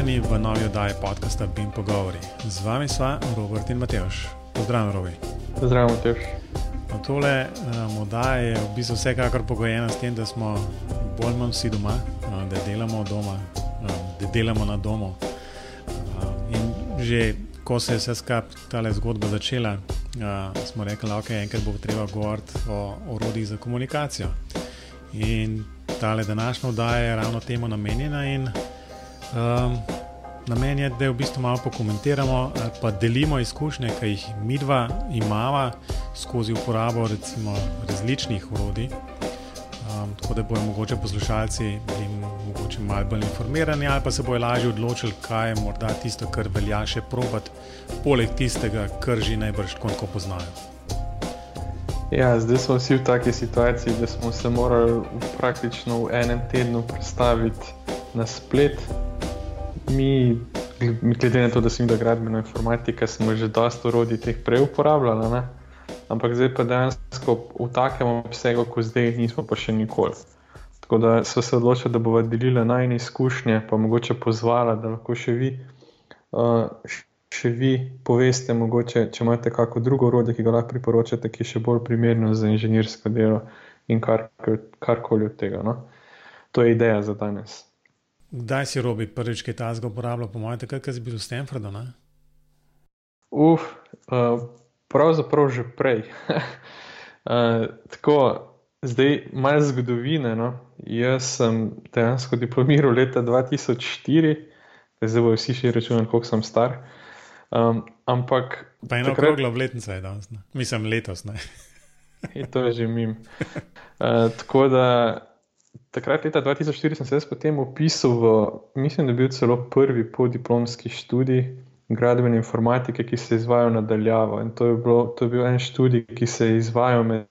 Pozdravljeni v novi oddaji podcasta Bim Pogovori. Z vami sva Robert in Mateoš. Pozdravljen, Robi. Pozdravljen, Mateoš. No, tole um, oddaja je v bistvu vsekakor pogojena s tem, da smo bolj manj vsi doma, um, da delamo doma, um, da delamo na domu. Um, in že ko se je vse skupaj ta zgodba začela, uh, smo rekli, da okay, enkrat bo treba govoriti o orodjih za komunikacijo. In tale današnja oddaja je ravno temu namenjena. In, um, namen je, da v bistvu malo pokomentiramo ali pa delimo izkušnje, ki jih mi dva imamo skozi uporabo recimo, različnih urodij. Um, tako da bodo mogoče poslušalci bili mogoče malo bolj informirani, ali pa se bojo lažje odločili, kaj je morda tisto, kar velja še probat, poleg tistega, kar že najbrž tako poznajo. Ja, zdaj smo vsi v taki situaciji, da smo se morali praktično v enem tednu predstaviti na splet. Mi, glede na to, da sem videl gradbeno informatiko, smo že dosta urodij teh prej uporabljali, ne? ampak zdaj pa dejansko v takem obsegu, kot zdaj, nismo pa še nikoli. Tako da smo se odločili, da bomo delili najne izkušnje, pa mogoče pozvali, da lahko še vi. Uh, Še vi poveste, mogoče, če imate kako drugo orodje, ki ga lahko priporočate, ki je še bolj primerno za inženirsko delo in karkoli kar od tega. No? To je ideja za danes. Kdaj si robi prvič, ki je ta zgo uporabljal, po mojem, takrat, ko si bil v Stanfordu? Uf, uh, pravzaprav že prej. uh, tako, zdaj malo zgodovine. No? Jaz sem dejansko diplomiral leta 2004, zdaj bojo vsi še računali, koliko sem star. Um, ampak. Pa eno takrat... okroglo obletnico je danes, ne? mislim letos. In to je že mim. Uh, tako da takrat, leta 2004, sem se potem upisal v, mislim, da je bil celo prvi podiplomski študij gradbene informatike, ki se je izvajal nadaljavo. In to je, bilo, to je bil en študij, ki se je izvajal med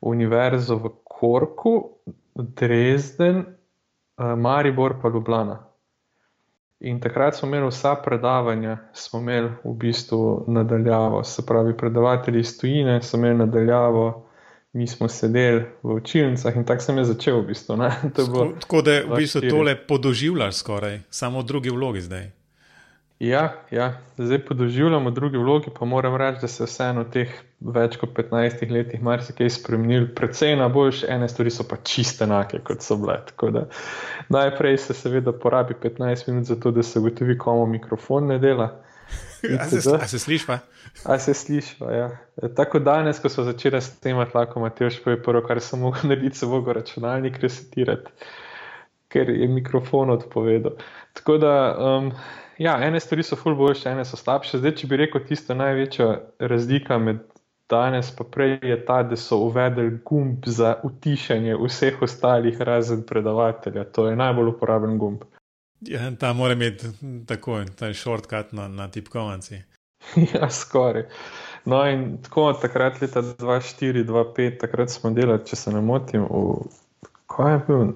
Univerzo v Korku, Dresden, uh, Maribor pa Ljubljana. In takrat smo imeli vsa predavanja, smo imeli v bistvu nadaljavo, se pravi, predavatelji iz tujine so imeli nadaljavo, mi smo sedeli v učilnicah in tako sem jaz začel v bistvu. Bilo, tako da v bistvu tole podoživljaš skoraj, samo v drugi vlogi zdaj. Ja, ja, zdaj podoživljamo druge vloge, pa moram reči, da se vseeno v teh več kot 15 letih marsikaj spremenil. Predvsej na boljše, ene stvari so pa čiste enake, kot so bile. Da, najprej se seveda porabi 15 minut za to, da se ugotovi, komu mikrofon ne dela. A se, a se sliši pa? A se sliši pa, ja. Tako danes, ko so začeli s tem, lahko Matejš poje prvo, kar sem mogel narediti, se mogo računalnik resetirati, ker je mikrofon odpovedal. Tako da. Um, ja, ene stvari so ful boljše, ene so slabše. Zdaj, če bi rekel, tista največja razlika med danes in prej je ta, da so uvedli gumb za utišanje vseh ostalih, razen predavatelja. To je najbolj uporaben gumb. Ja, ta mora imeti tako, ta je shortcut na, na tipkovnici. ja, skoraj. No, in tako takrat, leta 2004-2005, takrat smo delali, če se ne motim, v kaj je bil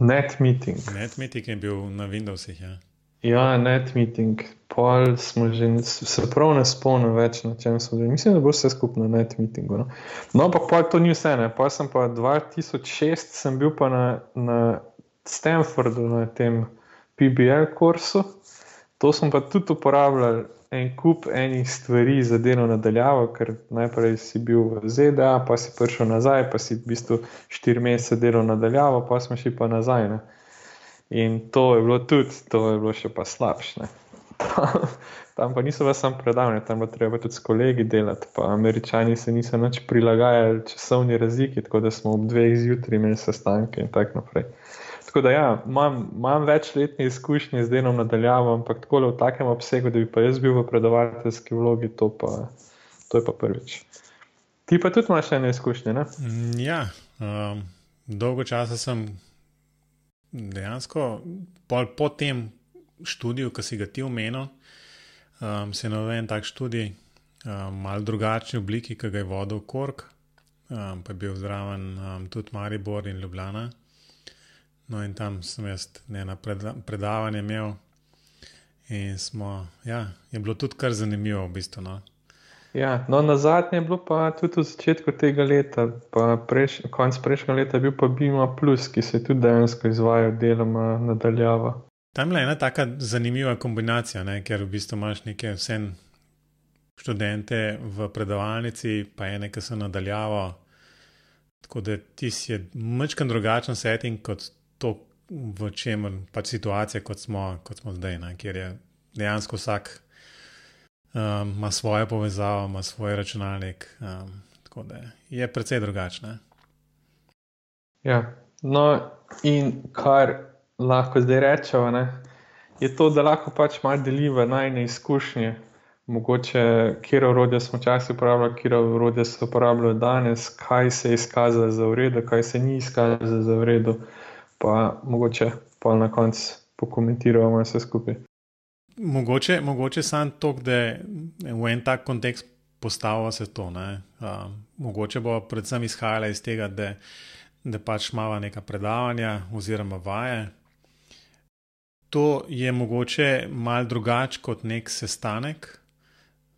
net meeting. Net meeting je bil na Windowsih. Ja. Ja, net meeting, pol smo že, se prav ne spomnim več na čem smo že. Mislim, da bo vse skupno na net meetingu. No, no ampak pol to ni vse, ne. Pol sem pa 2006 sem bil pa na, na Stanfordu na tem PBL kursu. To sem pa tudi uporabljal en kup enih stvari za delo nadaljavo, ker najprej si bil v ZDA, pa si prišel nazaj, pa si v bistvu štiri mesece delal nadaljavo, pa smo šli pa nazaj. Ne. In to je bilo tudi, to je bilo še pa slabše. tam pa niso vas samo predavanja, tam pa treba tudi s kolegi delati. Pa američani se niso več prilagajali časovni razliki, tako da smo ob dveh zjutraj imeli sestanke in tako naprej. Tako da ja, imam, imam večletne izkušnje z delom nadaljavo, ampak tako v takem obsegu, da bi pa jaz bil v predavateljski vlogi, to, pa, to je pa prvič. Ti pa tudi imaš ene izkušnje? Ne? Mm, ja, um, dolgo časa sem dejansko po tem študiju, ki si ga ti omenil, um, se je navedel tak študij, um, malo drugačni obliki, ki ga je vodil Kork, um, pa je bil zraven um, tudi Maribor in Ljubljana. No, in tam sem jaz ena predavanja imel, in smo, ja, je bilo tudi kar zanimivo, v bistvu. No. Ja, no, na zadnje je bilo pa tudi v začetku tega leta, pa preš, konc prejšnjega leta je bil pa Bima Plus, ki se je tudi dejansko izvajal deloma nadaljava. Tam je ena tako zanimiva kombinacija, ne? ker v bistvu imaš neke vse študente v predavalnici, pa ene, ki so nadaljavo. Tako da ti si mačkan drugačen setting kot to, v čem pač situacija, kot smo, kot smo zdaj, ne? kjer je dejansko vsak um, ima svojo povezavo, ima svoj računalnik. Um, tako da je precej drugačne. Ja, no, in kar lahko zdaj rečemo, je to, da lahko pač malo deliva najne izkušnje. Mogoče, kje orodje smo včasih uporabljali, kje orodje se uporabljajo danes, kaj se je izkazalo za uredu, kaj se ni izkazalo za uredu, pa mogoče pa na koncu pokomentiramo vse skupaj. Mogoče, mogoče samo to, da v en tak kontekst postavimo se to. Uh, mogoče bo predvsem izhajala iz tega, da, da pač imamo neka predavanja oziroma vaje, to je mogoče malo drugače kot nek sestanek,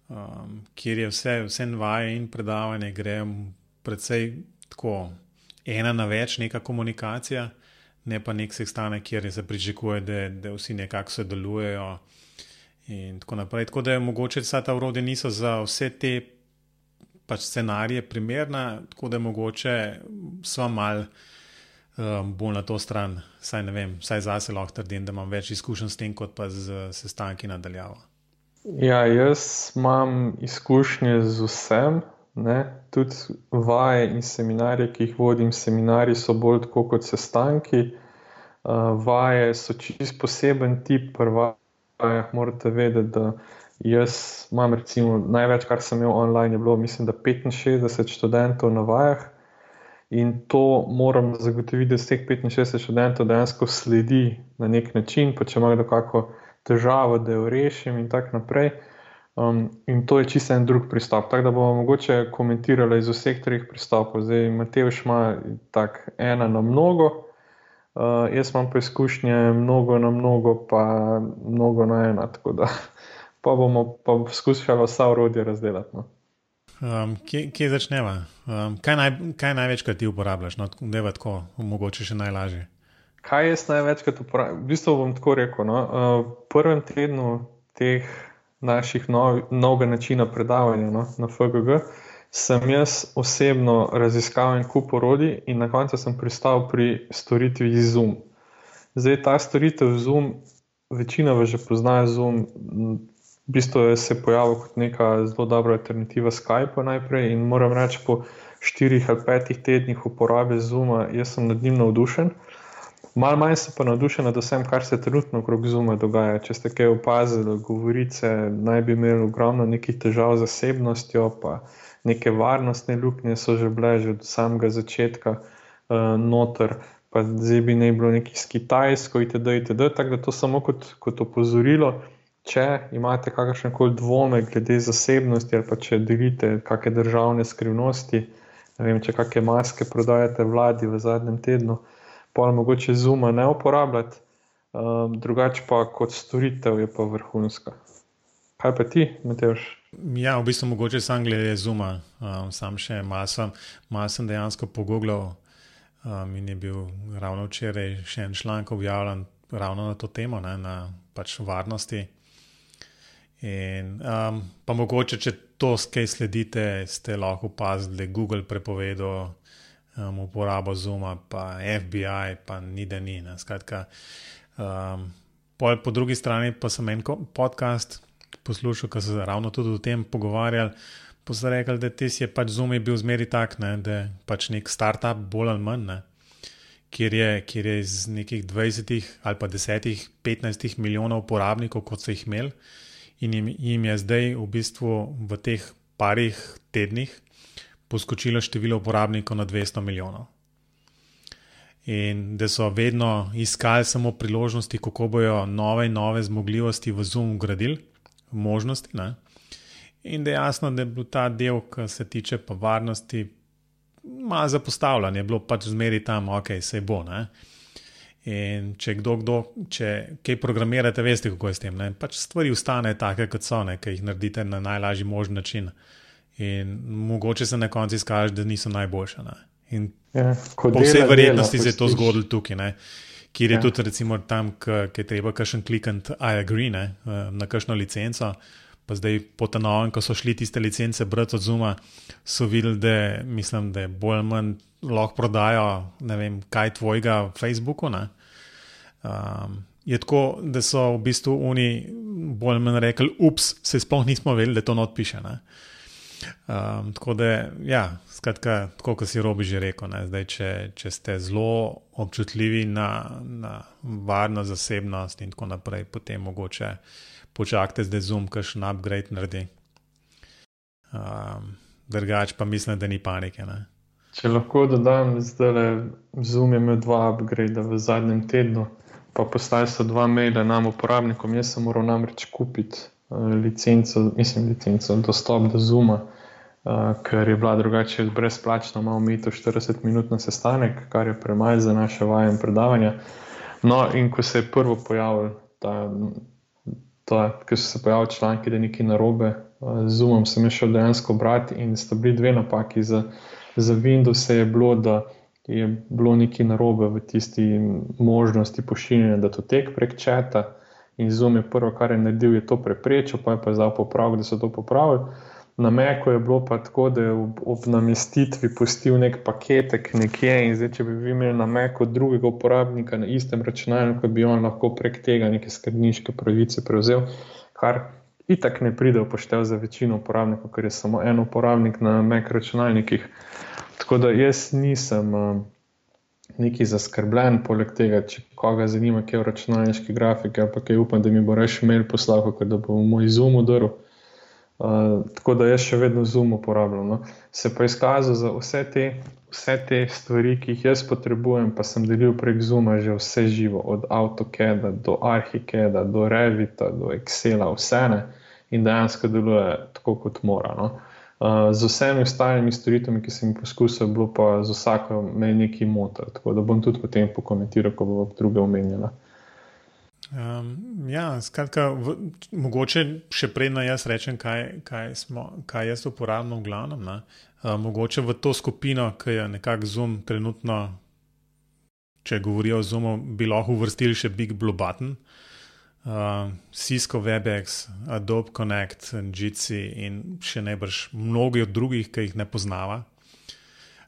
um, kjer je vse, vse vaje in predavanje, gre predvsej tako ena na več, neka komunikacija, ne pa nek sestanek, kjer se pričakuje, da, da vsi nekako sodelujejo. In tako naprej. Tako da je mogoče, da ta urodja niso za vse te pač scenarije primerna, tako da je mogoče sva mal um, bolj na to stran, saj ne vem, saj zase lahko trdim, da imam več izkušenj s tem, kot pa z sestanki nadaljavo. Ja, jaz imam izkušnje z vsem, ne? tudi vaje in seminarje, ki jih vodim. Seminari so bolj kot sestanki, uh, vaje so čist poseben tip, prva. Morate vedeti, da jaz imam, recimo, največ, kar sem imel online, je bilo, mislim, da 65 študentov na vajah, In to moram zagotoviti, da z teh 65 študentov dejansko sledi na nek način, pa če ima kdo kakšno težavo, da jo rešim, in tako naprej. Um, in to je čisto en drug pristop. Tako da bomo mogoče komentirali iz vseh treh pristopov. Zdaj, Mateoš ima tako ena na mnogo, uh, jaz imam pa izkušnje mnogo na mnogo, pa mnogo na ena. Tako da pa bomo pa poskušali vsa urodja razdeliti. No. Um, kje, kje začneva? Um, kaj, naj, kaj največkrat ti uporabljaš? No, da je tako, mogoče še najlažje. Kaj jaz največkrat uporabljam? V bistvu bom tako rekel. No, uh, v prvem tednu teh naših novega načina predavanja no, na FGG sem jaz osebno raziskal en kup orodij in na koncu sem pristal pri storitvi Zoom. Zdaj ta storitev Zoom, večina vas že pozna Zoom v bistvu se je pojavil kot neka zelo dobra alternativa Skypeu najprej in moram reči, po štirih ali petih tednih uporabe Zuma, jaz sem nad njim navdušen. Mal manj sem pa navdušen nad vsem, kar se trenutno okrog Zuma dogaja. Če ste kaj opazili, govorice naj bi imeli ogromno nekih težav z zasebnostjo, pa neke varnostne luknje so že bile že od samega začetka uh, noter. Pa zdaj bi naj bilo nekaj s Kitajsko, itd. itd. Tako da to samo kot, kot opozorilo, če imate kakršne koli dvome glede zasebnosti ali pa če delite kakšne državne skrivnosti, ne vem, če kakšne maske prodajate vladi v zadnjem tednu, pa mogoče zuma ne uporabljati, um, drugače pa kot storitev je pa vrhunska. Kaj pa ti, Mateoš? Ja, v bistvu mogoče sam glede zuma, um, sam še malo sem, mal sem dejansko pogooglal um, in je bil ravno včeraj še en članek objavljen ravno na to temo, ne, na pač varnosti. In, um, pa mogoče, če to skaj sledite, ste lahko opazili, da je Google prepovedal um, uporabo Zuma, pa FBI, pa ni da ni. Skratka, um, po, po drugi strani pa sem en podcast poslušal, ki so se ravno tudi o tem pogovarjali. Pa so rekli, da ti si je pač Zoom je bil zmeri tak, ne, da je pač nek startup, bolj ali manj. Ne. Kjer je, kjer je iz nekih 20 ali pa 10, 15 milijonov uporabnikov, kot so jih imeli, in jim, jim je zdaj v bistvu v teh parih tednih poskočilo število uporabnikov na 200 milijonov. In da so vedno iskali samo priložnosti, kako bojo nove in nove zmogljivosti v Zoom ugradili, možnosti. Ne? In da je jasno, da je bil ta del, ki se tiče pa varnosti, malo zapostavljen, je bilo pač zmeri tam, ok, se bo. Ne? In če kdo, kdo če kaj programirate, veste, kako je s tem. Ne? Pač stvari ustanejo take, kot so, ki jih naredite na najlažji možen način. In mogoče se na koncu izkaže, da niso najboljše. In ja, po vsej verjetnosti se je to zgodilo tukaj. Ne? kjer je ja. tudi recimo tam, ki je treba kakšen klikant I agree ne, uh, na kakšno licenco. Pa zdaj, po tem novem, ko so šli tiste licence brati od Zuma, so videli, da, mislim, da bolj ali manj lahko prodajo, ne vem, kaj tvojega Facebooku. Um, je tako, da so v bistvu oni bolj ali manj rekli, ups, se sploh nismo vedeli, da to not piše. Um, tako da, ja, skratka, tako kot si robi že rekel, Zdaj, če, če ste zelo občutljivi na, na varnost, zasebnost in tako naprej, potem mogoče počakajte, da Zoom kakšen upgrade naredi. Um, drugač pa mislim, da ni panike. Ne? Če lahko dodam, zdaj le Zoom je imel dva upgrade v zadnjem tednu, pa postali so dva maila nam uporabnikom. Jaz sem moral namreč kupiti licenco, mislim, licenco, dostop do Zooma, uh, ker je bila drugače brezplačna, imamo mi to 40 minut na sestanek, kar je premaj za naše vaje in predavanja. No, in ko se je prvo pojavil ta ker so se pojavili članki, da je nekaj narobe. Z Zoomom sem šel dejansko brati in sta bili dve napaki. Za, za Windows je bilo, da je bilo nekaj narobe v tisti možnosti pošiljanja datotek prek četa. In Zoom je prvo, kar je naredil, je to preprečil, pa je pa zdaj popravil, da so to popravili. Na Meku je bilo pa tako, da je ob, ob namestitvi pustil nek paketek nekje in zdaj, če bi vi imeli na Meku drugega uporabnika na istem računalniku, bi on lahko prek tega neke skrbniške pravice prevzel, kar itak ne pride v poštev za večino uporabnikov, ker je samo en uporabnik na Mek računalnikih. Tako da jaz nisem uh, neki zaskrbljen, poleg tega, če koga zanima, kaj je računalniški grafiki, ali pa kaj upam, da mi bo reš mail poslal, ker da bo moj zoom udaril. Uh, tako da jaz še vedno Zoom uporabljam. No. Se pa izkazal za vse te, vse te stvari, ki jih jaz potrebujem, pa sem delil prek Zooma že vse živo, od AutoCAD do ArchiCAD, do Revita, do Excela, vse ne in dejansko deluje tako, kot mora. No. Uh, z vsemi ostalimi storitvami, ki sem jih poskusil, bilo pa z vsako me nekaj motil. Tako da bom tudi potem pokomentiral, ko bo druge omenjala. Um, ja, skratka, v, mogoče še predno jaz rečem, kaj, kaj, smo, kaj jaz uporabljam v glavnem. Uh, mogoče v to skupino, ki je nekako Zoom, trenutno, če govorijo o Zoomu, bi lahko uvrstili še Big Blue Button, uh, Cisco WebEx, Adobe Connect, Jitsi in še najbrž mnogi od drugih, ki jih ne poznava.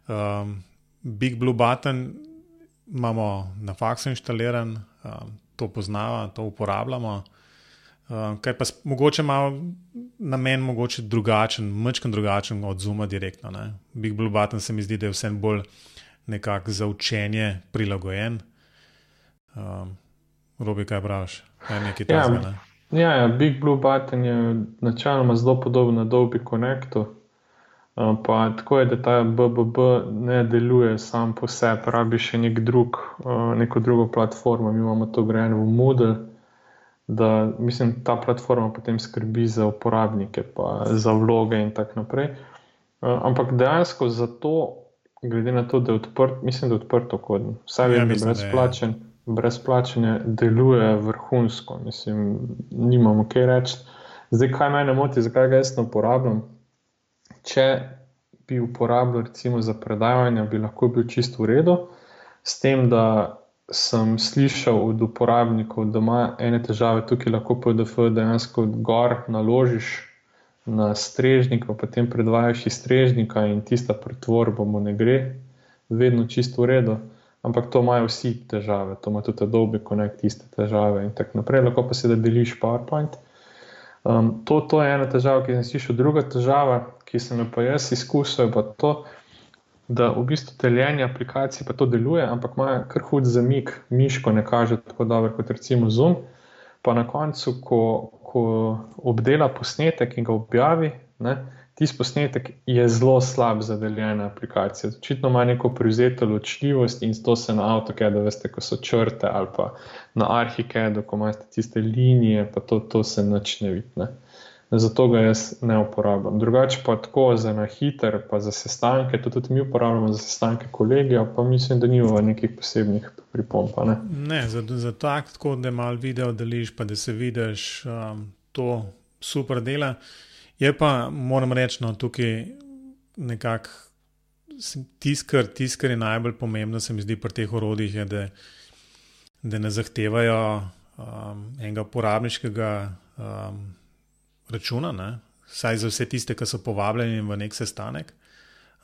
Um, Big Blue Button imamo na faksu inštaliran. Um, to poznava, to uporabljamo. Uh, kaj pa mogoče malo na meni, mogoče drugačen, mečken drugačen od Zuma direktno. Ne? Big Blue Button se mi zdi, da je vsem bolj nekako za učenje prilagojen. Um, Robi, kaj praviš? Kaj nekaj ja, tazga, ne? ja, ja, Big Blue Button je načeloma zelo podoben na Dolby Connectu. Pa tako je, da ta BBB ne deluje sam po sebi, rabi še nek drug, neko drugo platformo. Mi imamo to grejeno v Moodle, da mislim, ta platforma potem skrbi za uporabnike, pa za vloge in tako naprej. Ampak dejansko za to, glede na to, da je odprt, mislim, da je odprto kod, vsaj ja, vem, Brezplačenje deluje vrhunsko, mislim, nimamo kaj reči. Zdaj, kaj me moti, zakaj ga jaz ne uporabljam? če bi uporabljal recimo za predavanje, bi lahko bil čisto v redu. S tem, da sem slišal od uporabnikov, da ima ene težave, tukaj lahko PDF dejansko gor naložiš na strežnik, pa potem predvajaš iz strežnika in tista pretvorba mu ne gre, vedno čisto v redu. Ampak to imajo vsi težave, to ima tudi Adobe Connect, iste težave in tako naprej. Lahko pa se da deliš PowerPoint. Um, to, to je ena težava, ki sem slišal. Druga težava, ki sem jo pa jaz izkusil, je pa to, da v bistvu deljenje aplikacij pa to deluje, ampak ima kar hud zamik, miško ne kaže tako dobro kot recimo Zoom. Pa na koncu, ko, ko obdela posnetek in ga objavi, ne, tisti posnetek je zelo slab za deljene aplikacije. Očitno ima neko privzeto ločljivost in to se na AutoCAD-u, veste, ko so črte ali pa na ArchiCAD-u, ko imate tiste linije, pa to, to se načne videti. Zato ga jaz ne uporabljam. Drugače pa tako za na hiter, pa za sestanke, to tudi mi uporabljamo za sestanke kolegija, pa mislim, da nimamo nekih posebnih pripomp. Ne, ne za, za tak, tako da malo video deliš, pa da se vidiš, um, to super dela. Je pa, moram reči, no, tukaj nekako tiskar, tiskar je najbolj pomembno, se mi zdi pri teh orodjih, je, da da ne zahtevajo um, enega uporabniškega um, računa, ne? saj za vse tiste, ki so povabljeni v nek sestanek.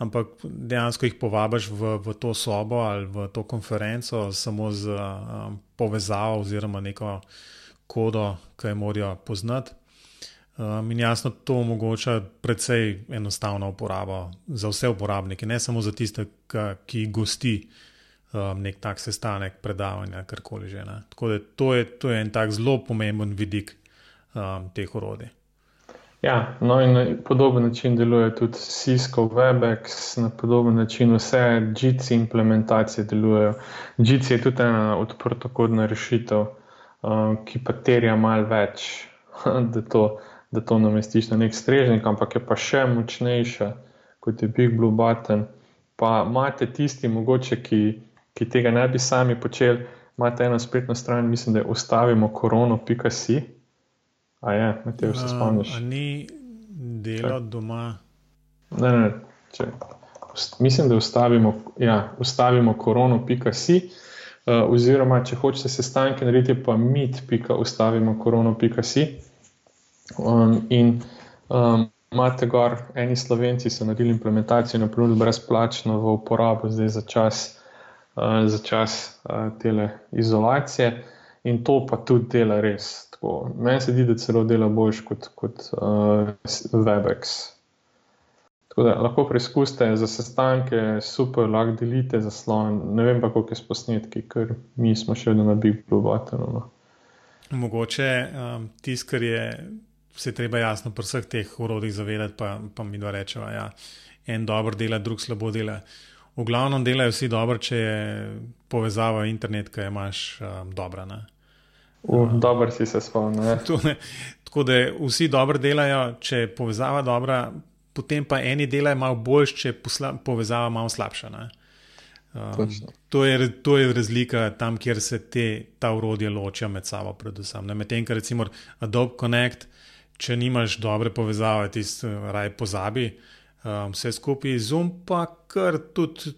Ampak dejansko jih povabiš v, v to sobo ali v to konferenco samo z um, povezavo oziroma neko kodo, ki jo morajo poznati. Um, in jasno, to omogoča precej enostavno uporabo za vse uporabnike, ne samo za tiste, ki, gosti um, nek tak sestanek, predavanja, karkoli že. Ne. Tako da to je, to je en tak zelo pomemben vidik um, teh orodij. Ja, no in na podoben način deluje tudi Cisco, Webex, na podoben način vse GC implementacije delujejo. GC je tudi ena odprtokodna rešitev, um, ki pa terja malo več, da to da to namestiš na nek strežnik, ampak je pa še močnejša kot je Big Blue Button. Pa imate tisti, mogoče, ki, ki tega ne bi sami počeli, imate eno spletno stran, mislim, da je ustavimo korono.si. A je, Matej, se spomniš? A ni delo če? doma. Ne, ne, če. Mislim, da ustavimo, ja, ustavimo korono.si. Uh, oziroma, če hočete sestanke narediti, pa mit.ustavimo korono.si. Um, in um, imate gor, eni slovenci so naredili implementacijo na primer brezplačno v uporabo, zdaj za čas, uh, za čas uh, tele izolacije, in to pa tudi dela res. Tako. Meni se zdi, da celo dela boljš kot, kot uh, Webex. Tako da lahko preizkusite za sestanke, super, lahko delite zaslon. Ne vem pa, koliko je posnetki, ker mi smo še vedno na Big Blue Buttonu. No. Mogoče um, tisto, kar je se treba jasno pri vseh teh urodjih zavedati, pa, pa mi dva rečeva, ja, en dobro dela, drug slabo dela. V glavnem delajo vsi dobro, če je povezava internet, ki jo imaš um, dobra. Um, dobro si se spomnil. Tako da vsi dobro delajo, če je povezava dobra, potem pa eni delajo malo boljš, če je povezava malo slabša. Um, to, je, to je razlika tam, kjer se te, ta urodja ločijo med sabo, predvsem. Medtem, ker recimo Adobe Connect če nimaš dobre povezave, ti raj pozabi um, vse skupaj, zum pa kar tudi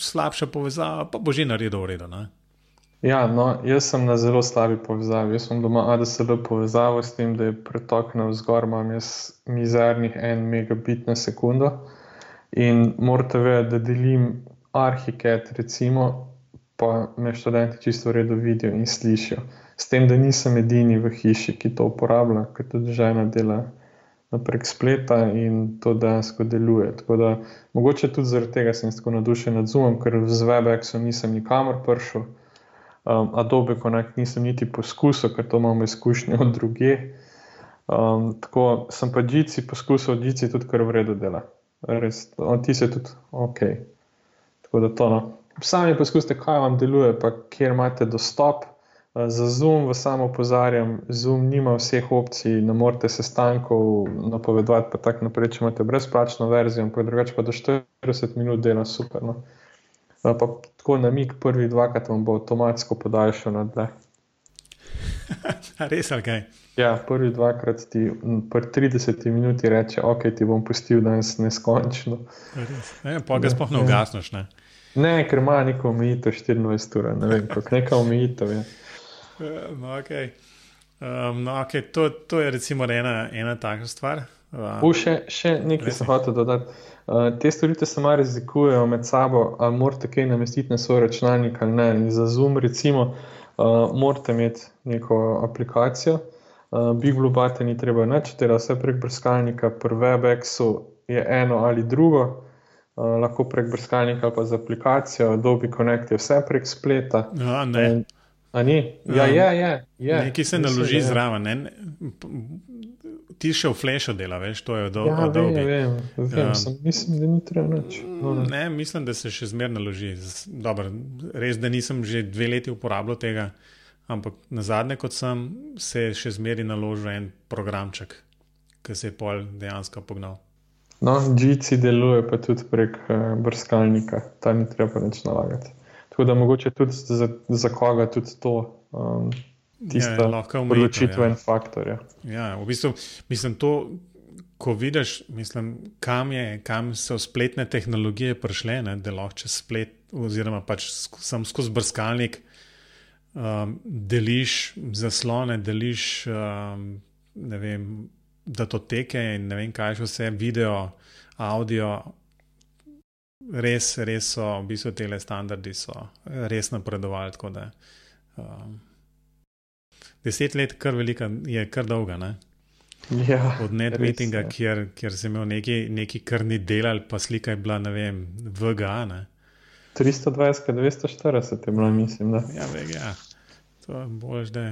slabša povezava, pa bo že naredil v redu. Ne? Ja, no, jaz sem na zelo slabi povezavi. Jaz sem doma ADSL povezavo s tem, da je pretok na vzgor, imam jaz mizernih 1 megabit na sekundo. In morate vedeti, da delim arhiket, recimo, pa me študenti čisto v redu vidijo in slišijo. S tem, da nisem edini v hiši, ki to uporablja, ker tudi žena dela prek spleta in to dejansko deluje. Tako da mogoče tudi zaradi tega sem tako nadušen nad Zoomom, ker z Webexom nisem nikamor prišel, um, Adobe Connect nisem niti poskusil, ker to imamo izkušnje od druge. Um, tako sem pa Džici poskusil, Džici tudi kar v redu dela. Res, on ti se tudi ok. Tako da to no. Sami poskusite, kaj vam deluje, pa kjer imate dostop. Za Zoom vas samo opozarjam, Zoom nima vseh opcij, ne morete sestankov napovedovati, pa tako naprej, če imate brezplačno verzijo, ampak drugače pa do 40 minut dela super. No. Pa tako na mig prvi dvakrat vam bo avtomatsko podaljšal na dve. Res ali kaj? Ja, prvi dvakrat ti po 30 minuti reče, ok, ti bom pustil danes neskončno. Ne, pa ga sploh ne ugasnoš, ne? Ne, ker ima neko omejitev 24 ur, ne vem, kako neka omejitev je. No, okay. Um, no, okay. to, to je recimo ena, ena taka stvar. Uh, še, še nekaj sem hotel dodati. Uh, te storitve se malo razlikujejo med sabo, ali morate kaj namestiti na svoj računalnik ali ne. In za Zoom, recimo, uh, morate imeti neko aplikacijo. Uh, Big Blue Button ni treba nič, teda vse prek brskalnika, pri Webexu je eno ali drugo, uh, lahko prek brskalnika pa z aplikacijo, Adobe Connect je vse prek spleta. Ja, ne. In? Ja, um, je, je, je. Nekaj se naloži zraven. Ne? Ti še v flashu dela, veš, to je od ja, dolga. Vem, vem, um, mislim, da ni treba nič. No, ne. ne, mislim, da se še zmeraj naloži. Dobar, res, da nisem že dve leti uporabljal tega, ampak na zadnje, kot sem, se je še zmeraj naložil en programček, ki se je pol dejansko pognal. No, GC deluje pa tudi prek uh, brskalnika, tam ni treba nič nalagati. Tako da mogoče tudi za, za koga tudi to. Um, Tiste ja, odločitve ja. in faktorje. Ja, v bistvu mislim to, ko vidiš, mislim, kam, je, kam so spletne tehnologije prišle, ne, da lahko čez splet, oziroma pač sam skozi brskalnik um, deliš zaslone, deliš um, vem, datoteke in ne vem, kaj še vse, video, audio. Res, res so, v bistvu, te standardi so res napredovali. Da, um, deset let, kar velika, je kar dolga. Ja, Od netmeetinga, kjer, kjer sem imel neki, neki kar ni delal, pa slika je bila, ne vem, VGA. Ne? 320, 240 je bilo, mislim. Da. Ja, VGA. To je bolj, da,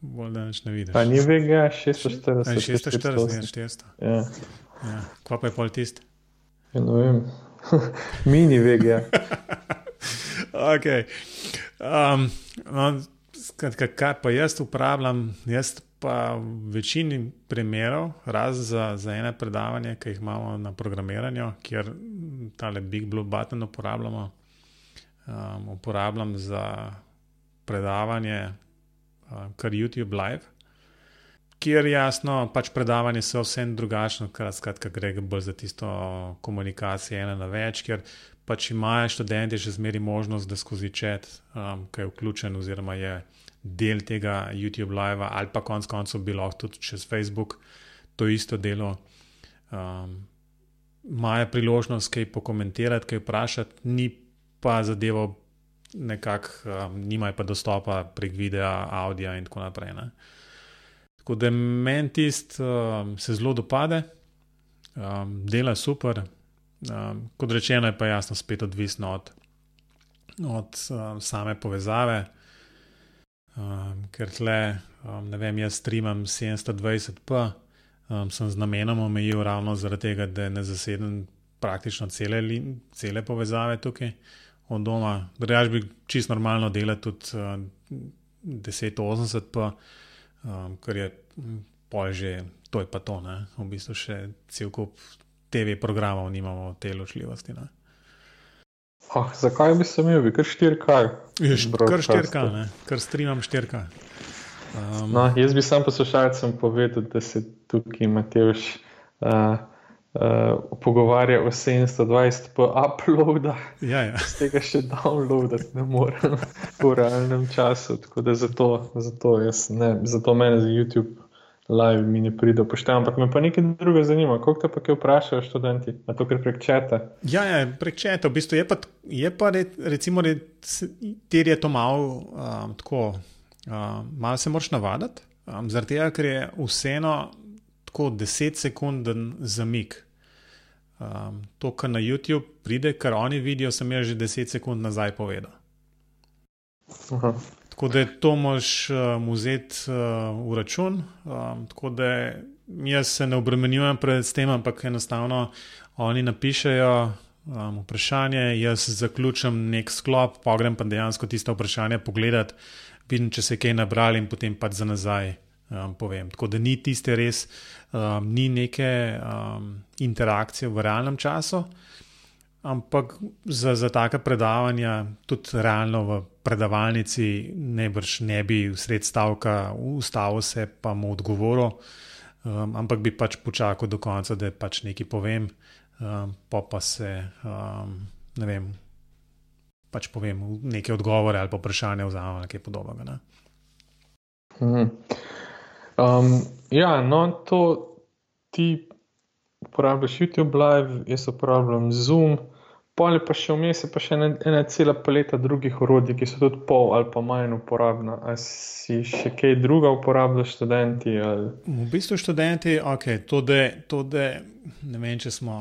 bolj, da ne vidiš. Pa ni VGA 640. Ne, 640, ne 400. Ja. Ja. Kva pa je pol tisti? Ja, ne vem. Mini VGA. ok. Um, no, kaj pa jaz uporabljam? Jaz pa v večini primerov, razen za, za ene predavanje, ki jih imamo na programiranju, kjer tale Big Blue Button uporabljamo, um, uporabljam za predavanje, um, kar YouTube Live. Kjer jasno, pač predavanje so vse drugačno, skratka, gre bolj za tisto komunikacijo ena na več, ker pač imajo študenti še zmeri možnost, da skozi čat, um, ki je vključen, oziroma je del tega YouTube live, ali pa konec koncev bi lahko tudi čez Facebook to isto delo. Um, Maja priložnost kaj pokomentirati, kaj vprašati, ni pa zadevo nekako, um, nimajo pa dostopa prek videa, audio in tako naprej. Ne. Tako da meni tist um, se zelo dopade, um, dela super. Um, kot rečeno, je pa jasno spet odvisno od, od um, same povezave. Um, ker tle, um, ne vem, jaz streamam 720p, um, sem z namenom omejil ravno zaradi tega, da ne zasedem praktično cele, cele povezave tukaj od doma. Drugač bi čist normalno delal tudi uh, 1080p, um, ker je pol že, to je pa to, ne? v bistvu še cel kup TV programov nimamo te ločljivosti. Ne? Oh, zakaj bi se imel, kar štirka? Kar štirka, ne, kar streamam štirka. Um, no, jaz bi sam poslušalcem povedal, da se tukaj Matejš uh, uh, pogovarja o 720 po uploadu. Ja, ja. Z tega še downloadati ne morem v realnem času. Tako da zato, zato, jaz, ne, zato mene za YouTube live mi ne pride pošteno, ampak me pa nekaj druga zanima. Kako te pa kaj vprašajo študenti? Na to, ker prek četa? Ja, ja prek četa. V bistvu je pa, je pa recimo, ter je to malo um, tako, um, malo se moraš navaditi, um, zaradi tega, ker je vseeno tako 10 sekunden zamik. Um, to, kar na YouTube pride, kar oni vidijo, sem jaz že 10 sekund nazaj povedal. Aha. Tako da to moš um, vzeti uh, v račun. Um, tako da jaz se ne obremenjujem pred tem, ampak enostavno oni napišejo um, vprašanje, jaz zaključim nek sklop, pa grem pa dejansko tiste vprašanja pogledati, vidim, če se je kaj nabrali in potem pa za nazaj um, povem. Tako da ni tiste res, um, ni neke um, interakcije v realnem času. Ampak za, za take predavanja, tudi realno v predavalnici, najbrž ne bi sred stavka ustavil se pa mu odgovoril, um, ampak bi pač počakal do konca, da pač nekaj povem, um, pa pa se, um, ne vem, pač povem neke odgovore ali pa vprašanje vzamem ali kaj podobnega. Ne? Hmm. Um, ja, no, to ti uporabljaš YouTube Live, jaz uporabljam Zoom. Polje pa še vmes, pa še ena, ena cela paleta drugih orodij, ki so tudi pol ali pa manj uporabna. Ali si še kaj druga uporabljaš, študenti? Ali? V bistvu študenti, ok, to da, to da ne vem, če smo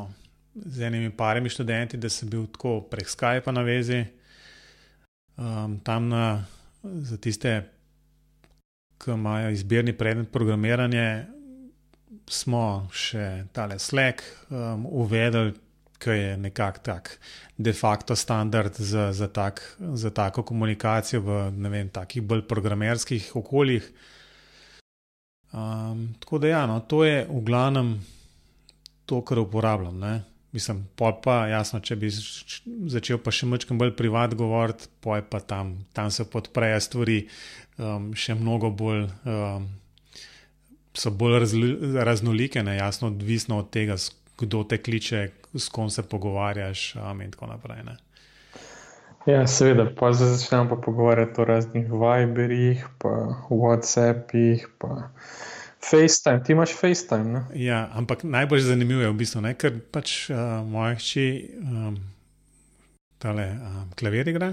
z enimi parimi študenti, da sem bil tako prek Skypa na vezi, um, tam na, za tiste, ki imajo izbirni predmet programiranja, smo še tale Slack um, uvedli ki je nekako tak de facto standard za, za, tak, za tako komunikacijo v vem, takih bolj programerskih okoljih. Um, tako da, ja, no, to je v glavnem to, kar uporabljam. Ne? Mislim, pa jasno, če bi začel pa še mečkam bolj privat govoriti, pa je pa tam, tam se podprejo stvari um, še mnogo bolj. Um, So bolj raznolike, ne, jasno, odvisno od tega, kdo te kliče, s kom se pogovarjaš, um, in tako naprej. Ne. Ja, seveda, pa zdaj začnemo pa pogovarjati o raznih Viberjih, pa WhatsAppih, pa FaceTime. Ti imaš FaceTime? Ne? Ja, ampak najbolj zanimivo je v bistvu, ne? ker pač uh, moja hči um, tale um, klavir igra,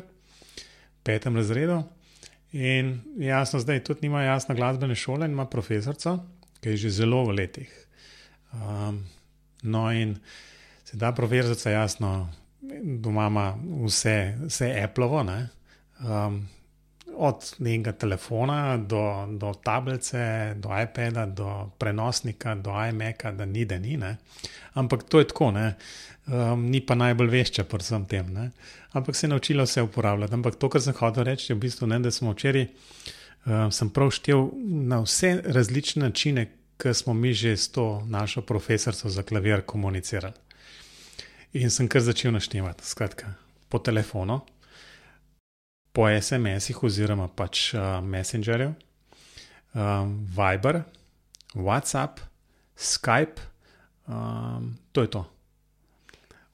petem razredu. In jasno, zdaj tudi nima jasne glasbene šole ima profesorico, ki je že zelo v letih. Um, no, in se da profesorica jasno doma ima vse, vse Apple-ovo, um, od nekega telefona do, do tablice, do iPada, do prenosnika, do iMac-a, da ni da ni. Ne? Ampak to je tako, um, ni pa najbolj vešča pri vsem tem. Ne? Ampak se je naučila vse uporabljati. Ampak to, kar sem hotel reči, je v bistvu ne, da smo včeraj, um, sem prav štel na vse različne načine, ki smo mi že s to našo profesorico za klavir komunicirali. In sem kar začel naštevati, skratka, po telefonu, po SMS-ih oziroma pač uh, Messengerju, um, Viber, WhatsApp, Skype, um, to je to.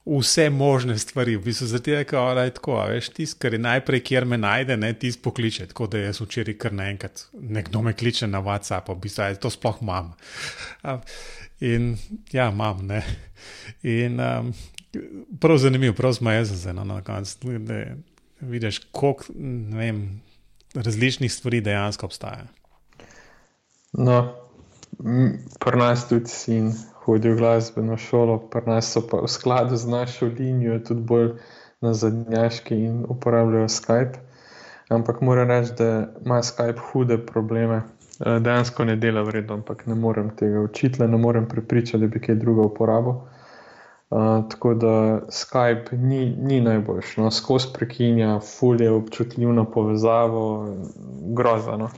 Vse možne stvari, v bistvu zato je tako, veš, tisti, kar je najprej, kjer me najde, ne tisti pokliče. Tako da jaz včeraj kar naenkrat nekdo me kliče na WhatsApp, v bistvu je to sploh imam. In ja, imam, ne. In um, prav zanimivo, prav eno na koncu. Vidiš, koliko vem, različnih stvari dejansko obstaja. No, pri nas tudi sin hodi v glasbeno šolo, pri nas so pa v skladu z našo linijo tudi bolj na zadnjaški in uporabljajo Skype. Ampak moram reči, da ima Skype hude probleme. Eh, dejansko ne dela vredno, ampak ne morem tega učiti, ne morem prepričati, da bi kaj druga tako da Skype ni, ni najboljši, no, skozi prekinja, fulje občutljivno povezavo, grozno.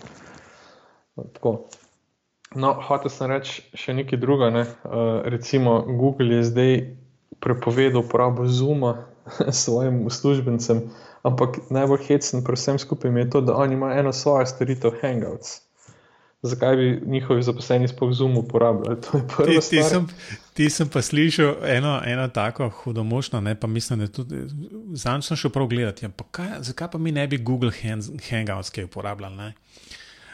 No, hotel sem reči še nekaj druga. Ne. Uh, recimo, Google je zdaj prepovedal uporabo Zuma svojim uslužbencem, ampak najbolj hecen pri vsem skupaj je to, da oni imajo eno svojo storitev Hangouts zakaj bi njihovi zaposleni sploh zum uporabljali. Ti, ti, sem, ti sem pa slišal eno, eno tako hudomošno, ne pa mislim, da tudi zanj sem šel prav gledati. Ja, pa kaj, zakaj pa mi ne bi Google Hangouts kaj uporabljali? Ne?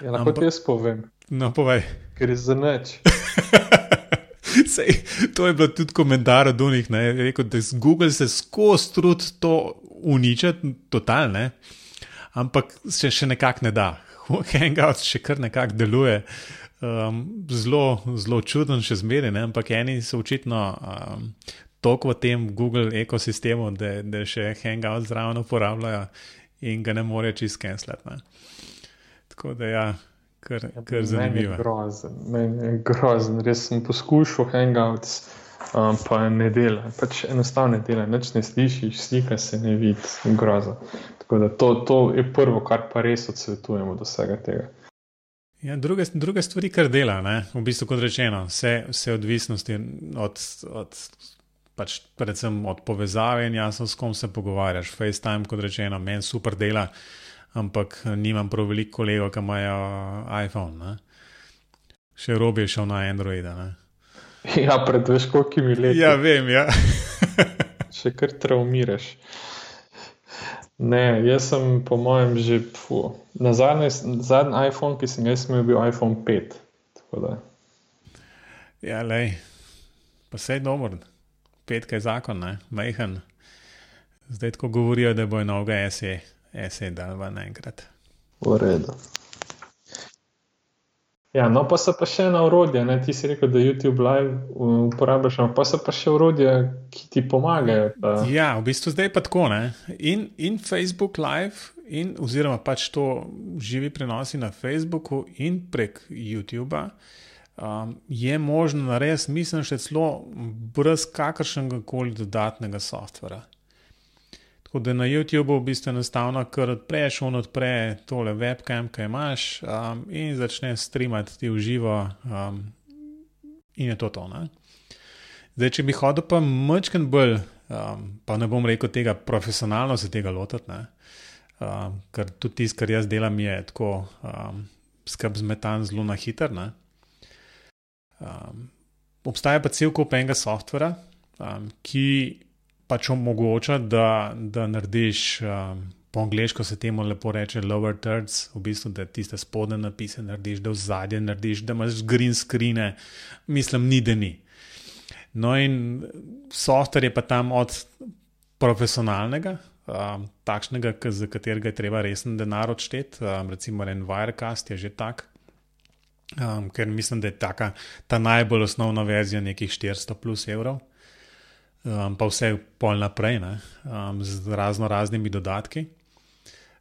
Ja, lahko ti jaz povem. No, povej. Ker je za neč. Sej, to je bilo tudi komentar od njih, da Google se skozi trud to uničiti, totalne, ampak se še nekako ne da. Hangouts še kar nekako deluje. Um, zelo, zelo čuden, še zmeraj, ampak eni so očitno um, toliko v tem Google ekosistemu, da, da še Hangouts zraven uporabljajo in ga ne morejo čist skenslati. Tako da, ja, kar, ja, kar zanimivo. Grozen, meni je grozen, res sem poskušal Hangouts, um, pa ne dela. Pač enostavno ne dela, nič ne slišiš, slika se ne vidi, grozen. Tako da to, to je prvo, kar pa res odsvetujemo do vsega tega. Ja, druge, druge stvari, kar dela, ne? v bistvu, kot rečeno, vse, vse odvisnosti od, od, pač predvsem od povezave in jasno, s kom se pogovarjaš. FaceTime, kot rečeno, meni super dela, ampak nimam prav veliko kolegov, ki imajo iPhone. Ne? Še robi je šel na Android. Ne? Ja, pred veš, koliko mi leti. Ja, vem, ja. Še kar traumiraš. Ne, jaz sem, po mojem, že fu. na zadnji, zadnji iPhone, ki sem ga imel, bil iPhone 5. Ja, le, pa vse je dobro, petka je zakon, ne, majhen. Zdaj tako govorijo, da bo noga SE, SE dal v enkrat. V redu. Ja, no, pa so pa še ena urodja. Ne? Ti si rekel, da YouTube Live uporabljaš, pa so pa še urodja, ki ti pomagajo. Da... Ja, v bistvu zdaj pa tako. In, in Facebook Live, in, oziroma pač to živi prenosi na Facebooku in prek YouTube. Um, je možno narediti, mislim, še celo brez kakršnega koli dodatnega softvera. Tako da na YouTubu v bistvu enostavno, ker odpreš on odpre tole webcam, ki imaš um, in začneš streamati ti v živo, um, in je to to. Ne? Zdaj, če bi hodil pa mačken bolj, um, pa ne bom rekel tega profesionalno se tega lotiti, um, ker tudi tisto, kar jaz delam, je tako um, skrb zmetan zelo na hiter. Um, obstaja pa cel kup enega softvera, um, ki pač omogoča, da, da narediš. Um, Po angliško se temu lepo reče lower thirds, v bistvu, da tiste spodne napise narediš, da v zadnje narediš, da imaš green screen, mislim, ni da ni. No, in software je pa tam od profesionalnega, um, takšnega, za katerega je treba resen denar odšteti, um, recimo en Wirecast je že tak, um, ker mislim, da je taka, ta najbolj osnovna verzija nekih 400 plus evrov um, pa vse pol naprej, ne, um, z razno raznimi dodatki.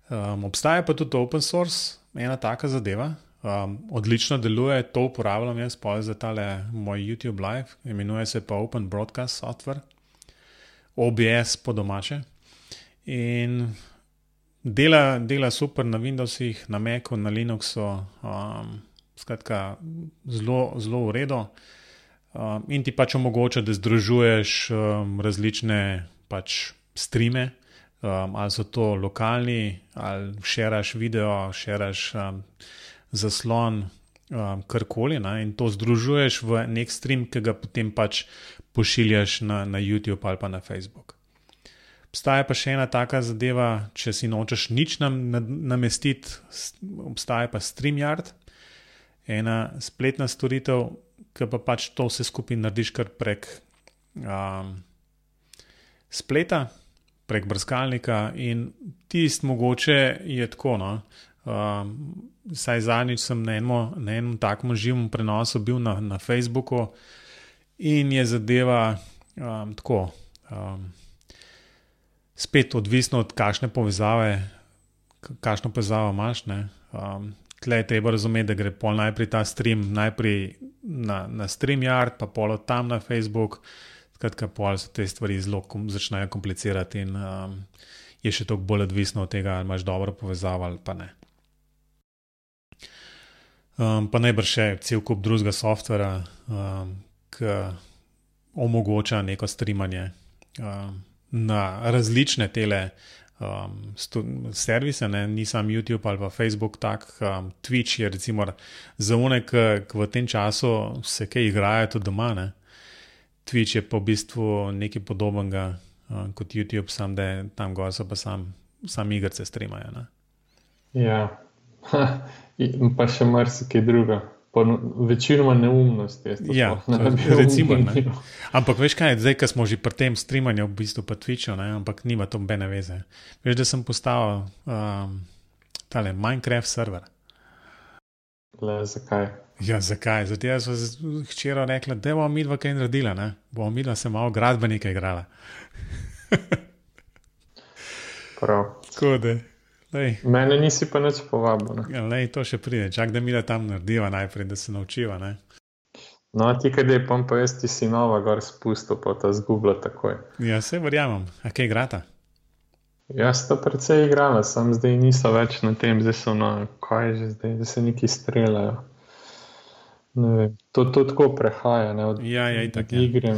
Um, obstaja pa tudi open source, ena taka zadeva, um, odlično deluje, to uporabljam jaz za tale moj YouTube live, imenuje se pa Open Broadcast Software, OBS po domače. In dela, dela super na Windowsih, na Macu, na Linuxu, um, skratka, zelo, zelo v redu. Um, in ti pač omogoča, da združuješ um, različne pač streame, um, ali so to lokalni, ali šeraš video, šeraš um, zaslon, um, karkoli. In to združuješ v nek stream, ki ga potem pač pošiljaš na, na YouTube ali pa na Facebook. Obstaja pa še ena taka zadeva, če si nočeš nič nam, namestiti, obstaja pa StreamYard, ena spletna storitev ki pa pač to vse skupaj narediš kar prek um, spleta, prek brskalnika. In tisti mogoče je tako. No? Um, saj zadnjič sem na enem, na enem takem živem prenosu bil na, na Facebooku in je zadeva um, tako. Um, spet odvisno od kakšne povezave, kakšno povezavo imaš. Um, tle je treba razumeti, da gre pol najprej ta stream, najprej na, na StreamYard, pa pol od tam na Facebook. Skratka, pol se te stvari zelo kom, začnejo komplicirati in um, je še toliko bolj odvisno od tega, ali imaš dobro povezavo ali pa ne. Um, pa najbrž še cel kup drugega softvera, um, ki omogoča neko streamanje um, na različne tele um, servise, ne? ni samo YouTube ali pa Facebook, tak um, Twitch je recimo za one, ki v tem času se kaj igrajo tudi doma. Ne? Twitch je pa v bistvu nekaj podobnega um, kot YouTube, samo da je tam gor so pa sam, sam igrice streamajo. Ne? Ja, in pa še marsikaj drugega večinoma neumnosti. Ja, recimo. Ne. Ampak veš kaj, zdaj, ko smo že pri tem streamanju, v bistvu pa Twitchu, ne, ampak nima to bene veze. Veš, da sem postavil um, tale Minecraft server. Le, zakaj? Ja, zakaj? Zato jaz sem hčera rekla, da bomo mi dva kaj naredila, ne? bomo mi dva se malo gradbenika igrala. Prav. Tako da. Lej. Mene nisi pa nič povabil. Ja, lej, to še pride, čak da mi da tam narediva najprej, da se naučiva. Ne? No, ti, kaj je pom, pa jaz ti si nova, gor spustil, pa ta zgubla takoj. Ja, se verjamem. A kaj igrata? Jaz to precej igrala, sem zdaj niso več na tem, zdaj so na kaj že zdaj, da se neki streljajo. To, to tako prehaja, ne od ja, ja, itak, ja. igre.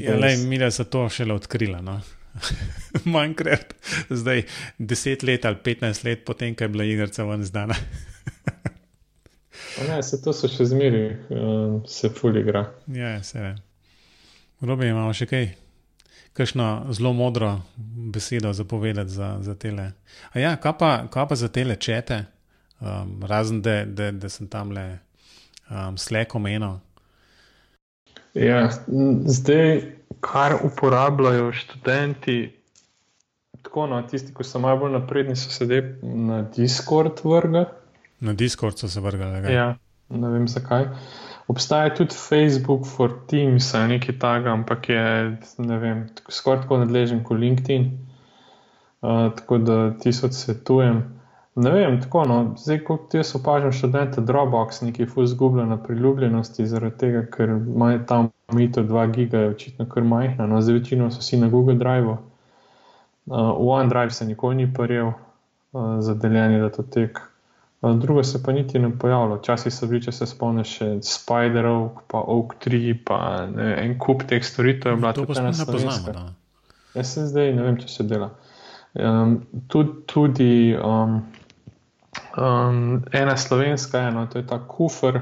Ja, lej, mi da so to šele odkrila. No? Minecraft, zdaj 10 let ali 15 let potem, ko je bila igra ven zdana. ne, se to so še zmeri, uh, se fully igra. Ja, se je. Robi imamo še kaj, kakšno zelo modro besedo za povedati za, za tele. A ja, kaj pa, kaj pa za tele čete, um, razen da, da, da sem tam le um, slekom eno. Ja, zdaj kar uporabljajo študenti, tako no, tisti, ki so malo bolj napredni, so sedaj na Discord vrgli. Na Discord so se vrgli. Ja, ne vem zakaj. Obstaja tudi Facebook for Teams, nekaj takega, ampak je skoraj tako nadležen kot LinkedIn. Uh, tako da ti svetujem. Ne vem, tako no, zdaj kot jaz opažam študente Dropbox, neki fu zgubljen na priljubljenosti, zaradi tega, ker imajo tam mito 2 giga, je očitno kar majhna, no zdaj večino so si na Google Drive. Uh, OneDrive se nikoli ni paril uh, za deljenje datotek. Uh, drugo se pa niti ne pojavlja. Včasih so bili, če se spomniš, še Spider-Oak, pa Oak3, pa ne, en kup teh storitev je bila tudi ena slovenska. No. Jaz se zdaj ne vem, če se dela. Um, tudi, tudi um, Um, ena slovenska, eno, to je ta kufr,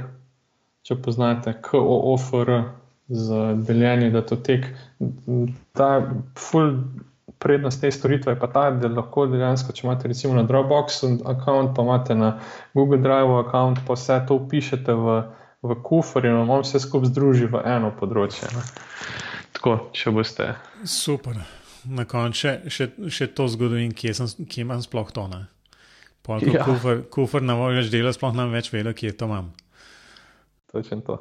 če poznate, KOOFR, z deljenjem datotek. Ta full prednost te storitve je pa ta, da lahko dejansko, če imate recimo na Dropboxu račun, pa imate na Google Drive račun, pa vse to upišete v, v kufr in vam vse skupaj združi v eno področje. Ne. Tako, če boste. Super. Na koncu še, še, še to zgodovin, kje, sem, kje imam sploh to. Ja. Kufr, kufr na voljo več dela, sploh nam več vedo, kje to imam. Točno to.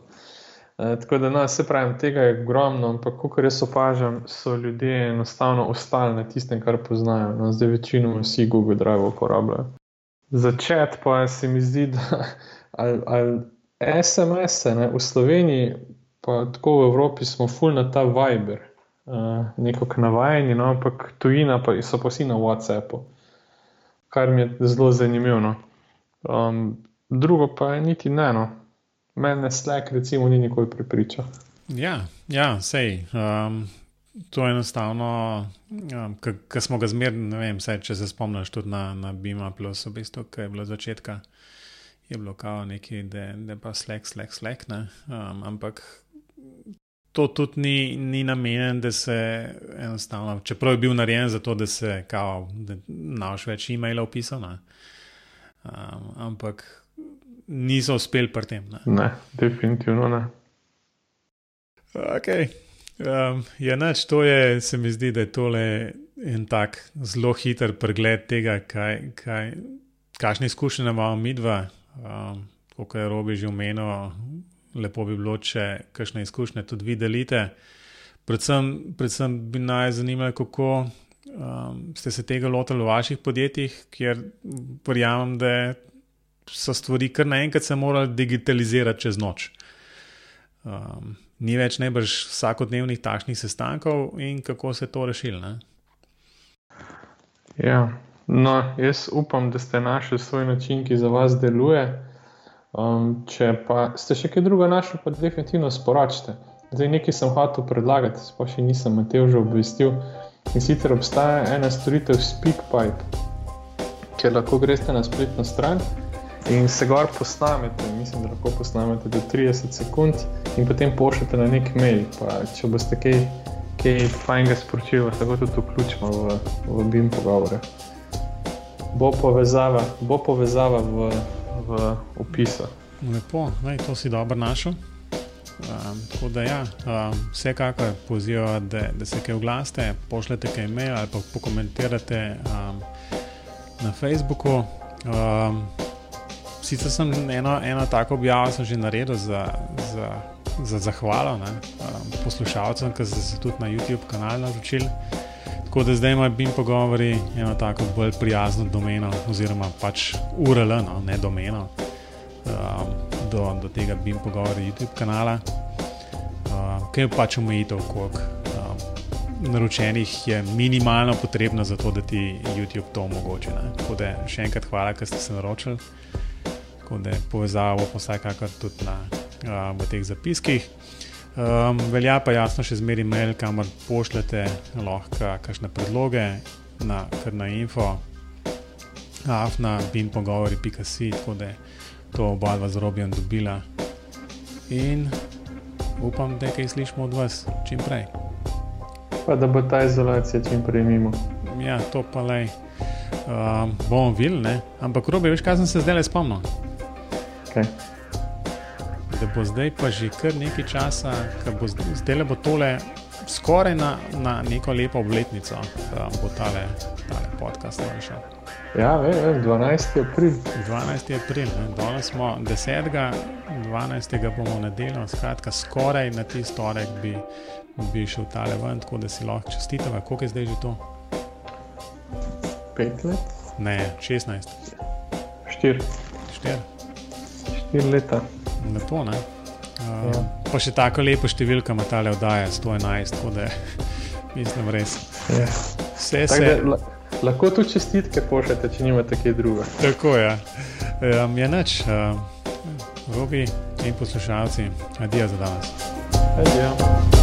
E, tako da, no, se pravi, tega je ogromno, ampak kot jaz opažam, so ljudje enostavno ostali na tistem, kar poznajo. No, zdaj večino vsi Google Drive uporabljajo. Začeti pa se mi zdi, da ali, ali SMS-e v Sloveniji, pa tako v Evropi, smo full na ta Viber, uh, nekako navajeni, no, ampak tujina pa so pa vsi na WhatsAppu, kar mi je zelo zanimivo. Um, drugo pa je niti ne. No mene Slack, recimo, ni nikoli pripričal. Ja, ja sej. Um, to je enostavno, um, ki smo ga zmerni, ne vem, sej, če se spomniš tudi na, na Bima, plus v bistvu, ki je bilo začetka, je bilo kao neki, da je pa Slack, Slack, Slack. Um, ampak to tudi ni, ni namenjen, da se enostavno, čeprav je bil narejen za to, da se kao, da naš več e-mailov pisal. Um, ampak niso uspeli pri tem. Ne, ne definitivno ne. Okay. Um, ja, nač, to je, se mi zdi, da je tole en tak zelo hiter pregled tega, kaj, kaj, kakšne izkušnje imamo mi dva. Um, kot je Robi že omenil, lepo bi bilo, če kakšne izkušnje tudi vi delite. Predvsem, predvsem bi naj zanimalo, kako um, ste se tega lotili v vaših podjetjih, kjer verjamem, da so stvari kar naenkrat se morali digitalizirati čez noč. Um, ni več najbrž vsakodnevnih takšnih sestankov in kako se to rešili. Ja, no, jaz upam, da ste našli svoj način, ki za vas deluje. Um, če pa ste še kaj druga našli, pa definitivno sporočite. Zdaj nekaj sem hotel predlagati, pa še nisem Mateo že obvestil. In sicer obstaja ena storitev SpeakPipe, kjer lahko greste na spletno stran in se gor posnamete, mislim, da lahko posnamete do 30 sekund in potem pošljete na nek mail. Pa, če boste kaj, kaj fajnega sporočili, lahko tudi vključimo v, v BIM pogovore. Bo povezava, bo povezava v, v opisu. Lepo, Ej, to si dobro našel. Um, tako da, ja, um, vsekakor pozivam, da, da se kaj oglasite, pošljete kaj mail ali pa pokomentirate um, na Facebooku. Um, sicer sem eno, eno tako objavo že naredil za, za, za zahvalo um, poslušalcem, ki so se tudi na YouTube kanalu naučili. Tako da zdaj imam BIM pogovori eno tako bolj prijazno domeno, oziroma pač URL, no, ne domeno, um, do, do tega BIM pogovori YouTube kanala, um, ki je pač omejitev, koliko um, naročenih je minimalno potrebno za to, da ti YouTube to omogoča. Tako da še enkrat hvala, ker ste se naročili tako da povezavo pa vsakakor tudi na, uh, v teh zapiskih. Um, velja pa jasno še zmeri mail, kamor pošljete lahko kakšne predloge na, na info, afna, bin pogovori.ca, tako da je to oba dva z robijem dobila. In upam, da kaj slišimo od vas čim prej. Pa da bo ta izolacija čim prej mimo. Ja, to pa le. Um, bomo videli, ampak robi, veš, kaj sem se zdaj le spomnil. Okay. Da bo zdaj pa že kar nekaj časa, da bo zdaj le bo tole skoraj na, na neko lepo obletnico, da bo tale, tale podcast rešil. Ja, ve, ve, 12. april. 12. april, danes smo 10. 12. bomo nedeljo, skratka, skoraj na ti storek bi, bi šel tale ven, tako da si lahko čestitava. Koliko je zdaj že to? 5 let? Ne, 16. 4. 4 štiri leta. Lepo, ne? Uh, ja. Pa še tako lepo številka ima ta oddaja, 111, tako da mislim, res. Ja. Vse se. Da, lahko tu čestitke pošljete, če nimate kaj druga. Tako je. Ja. Um, je noč, uh, robi in poslušalci, adijo za danes. Adijo.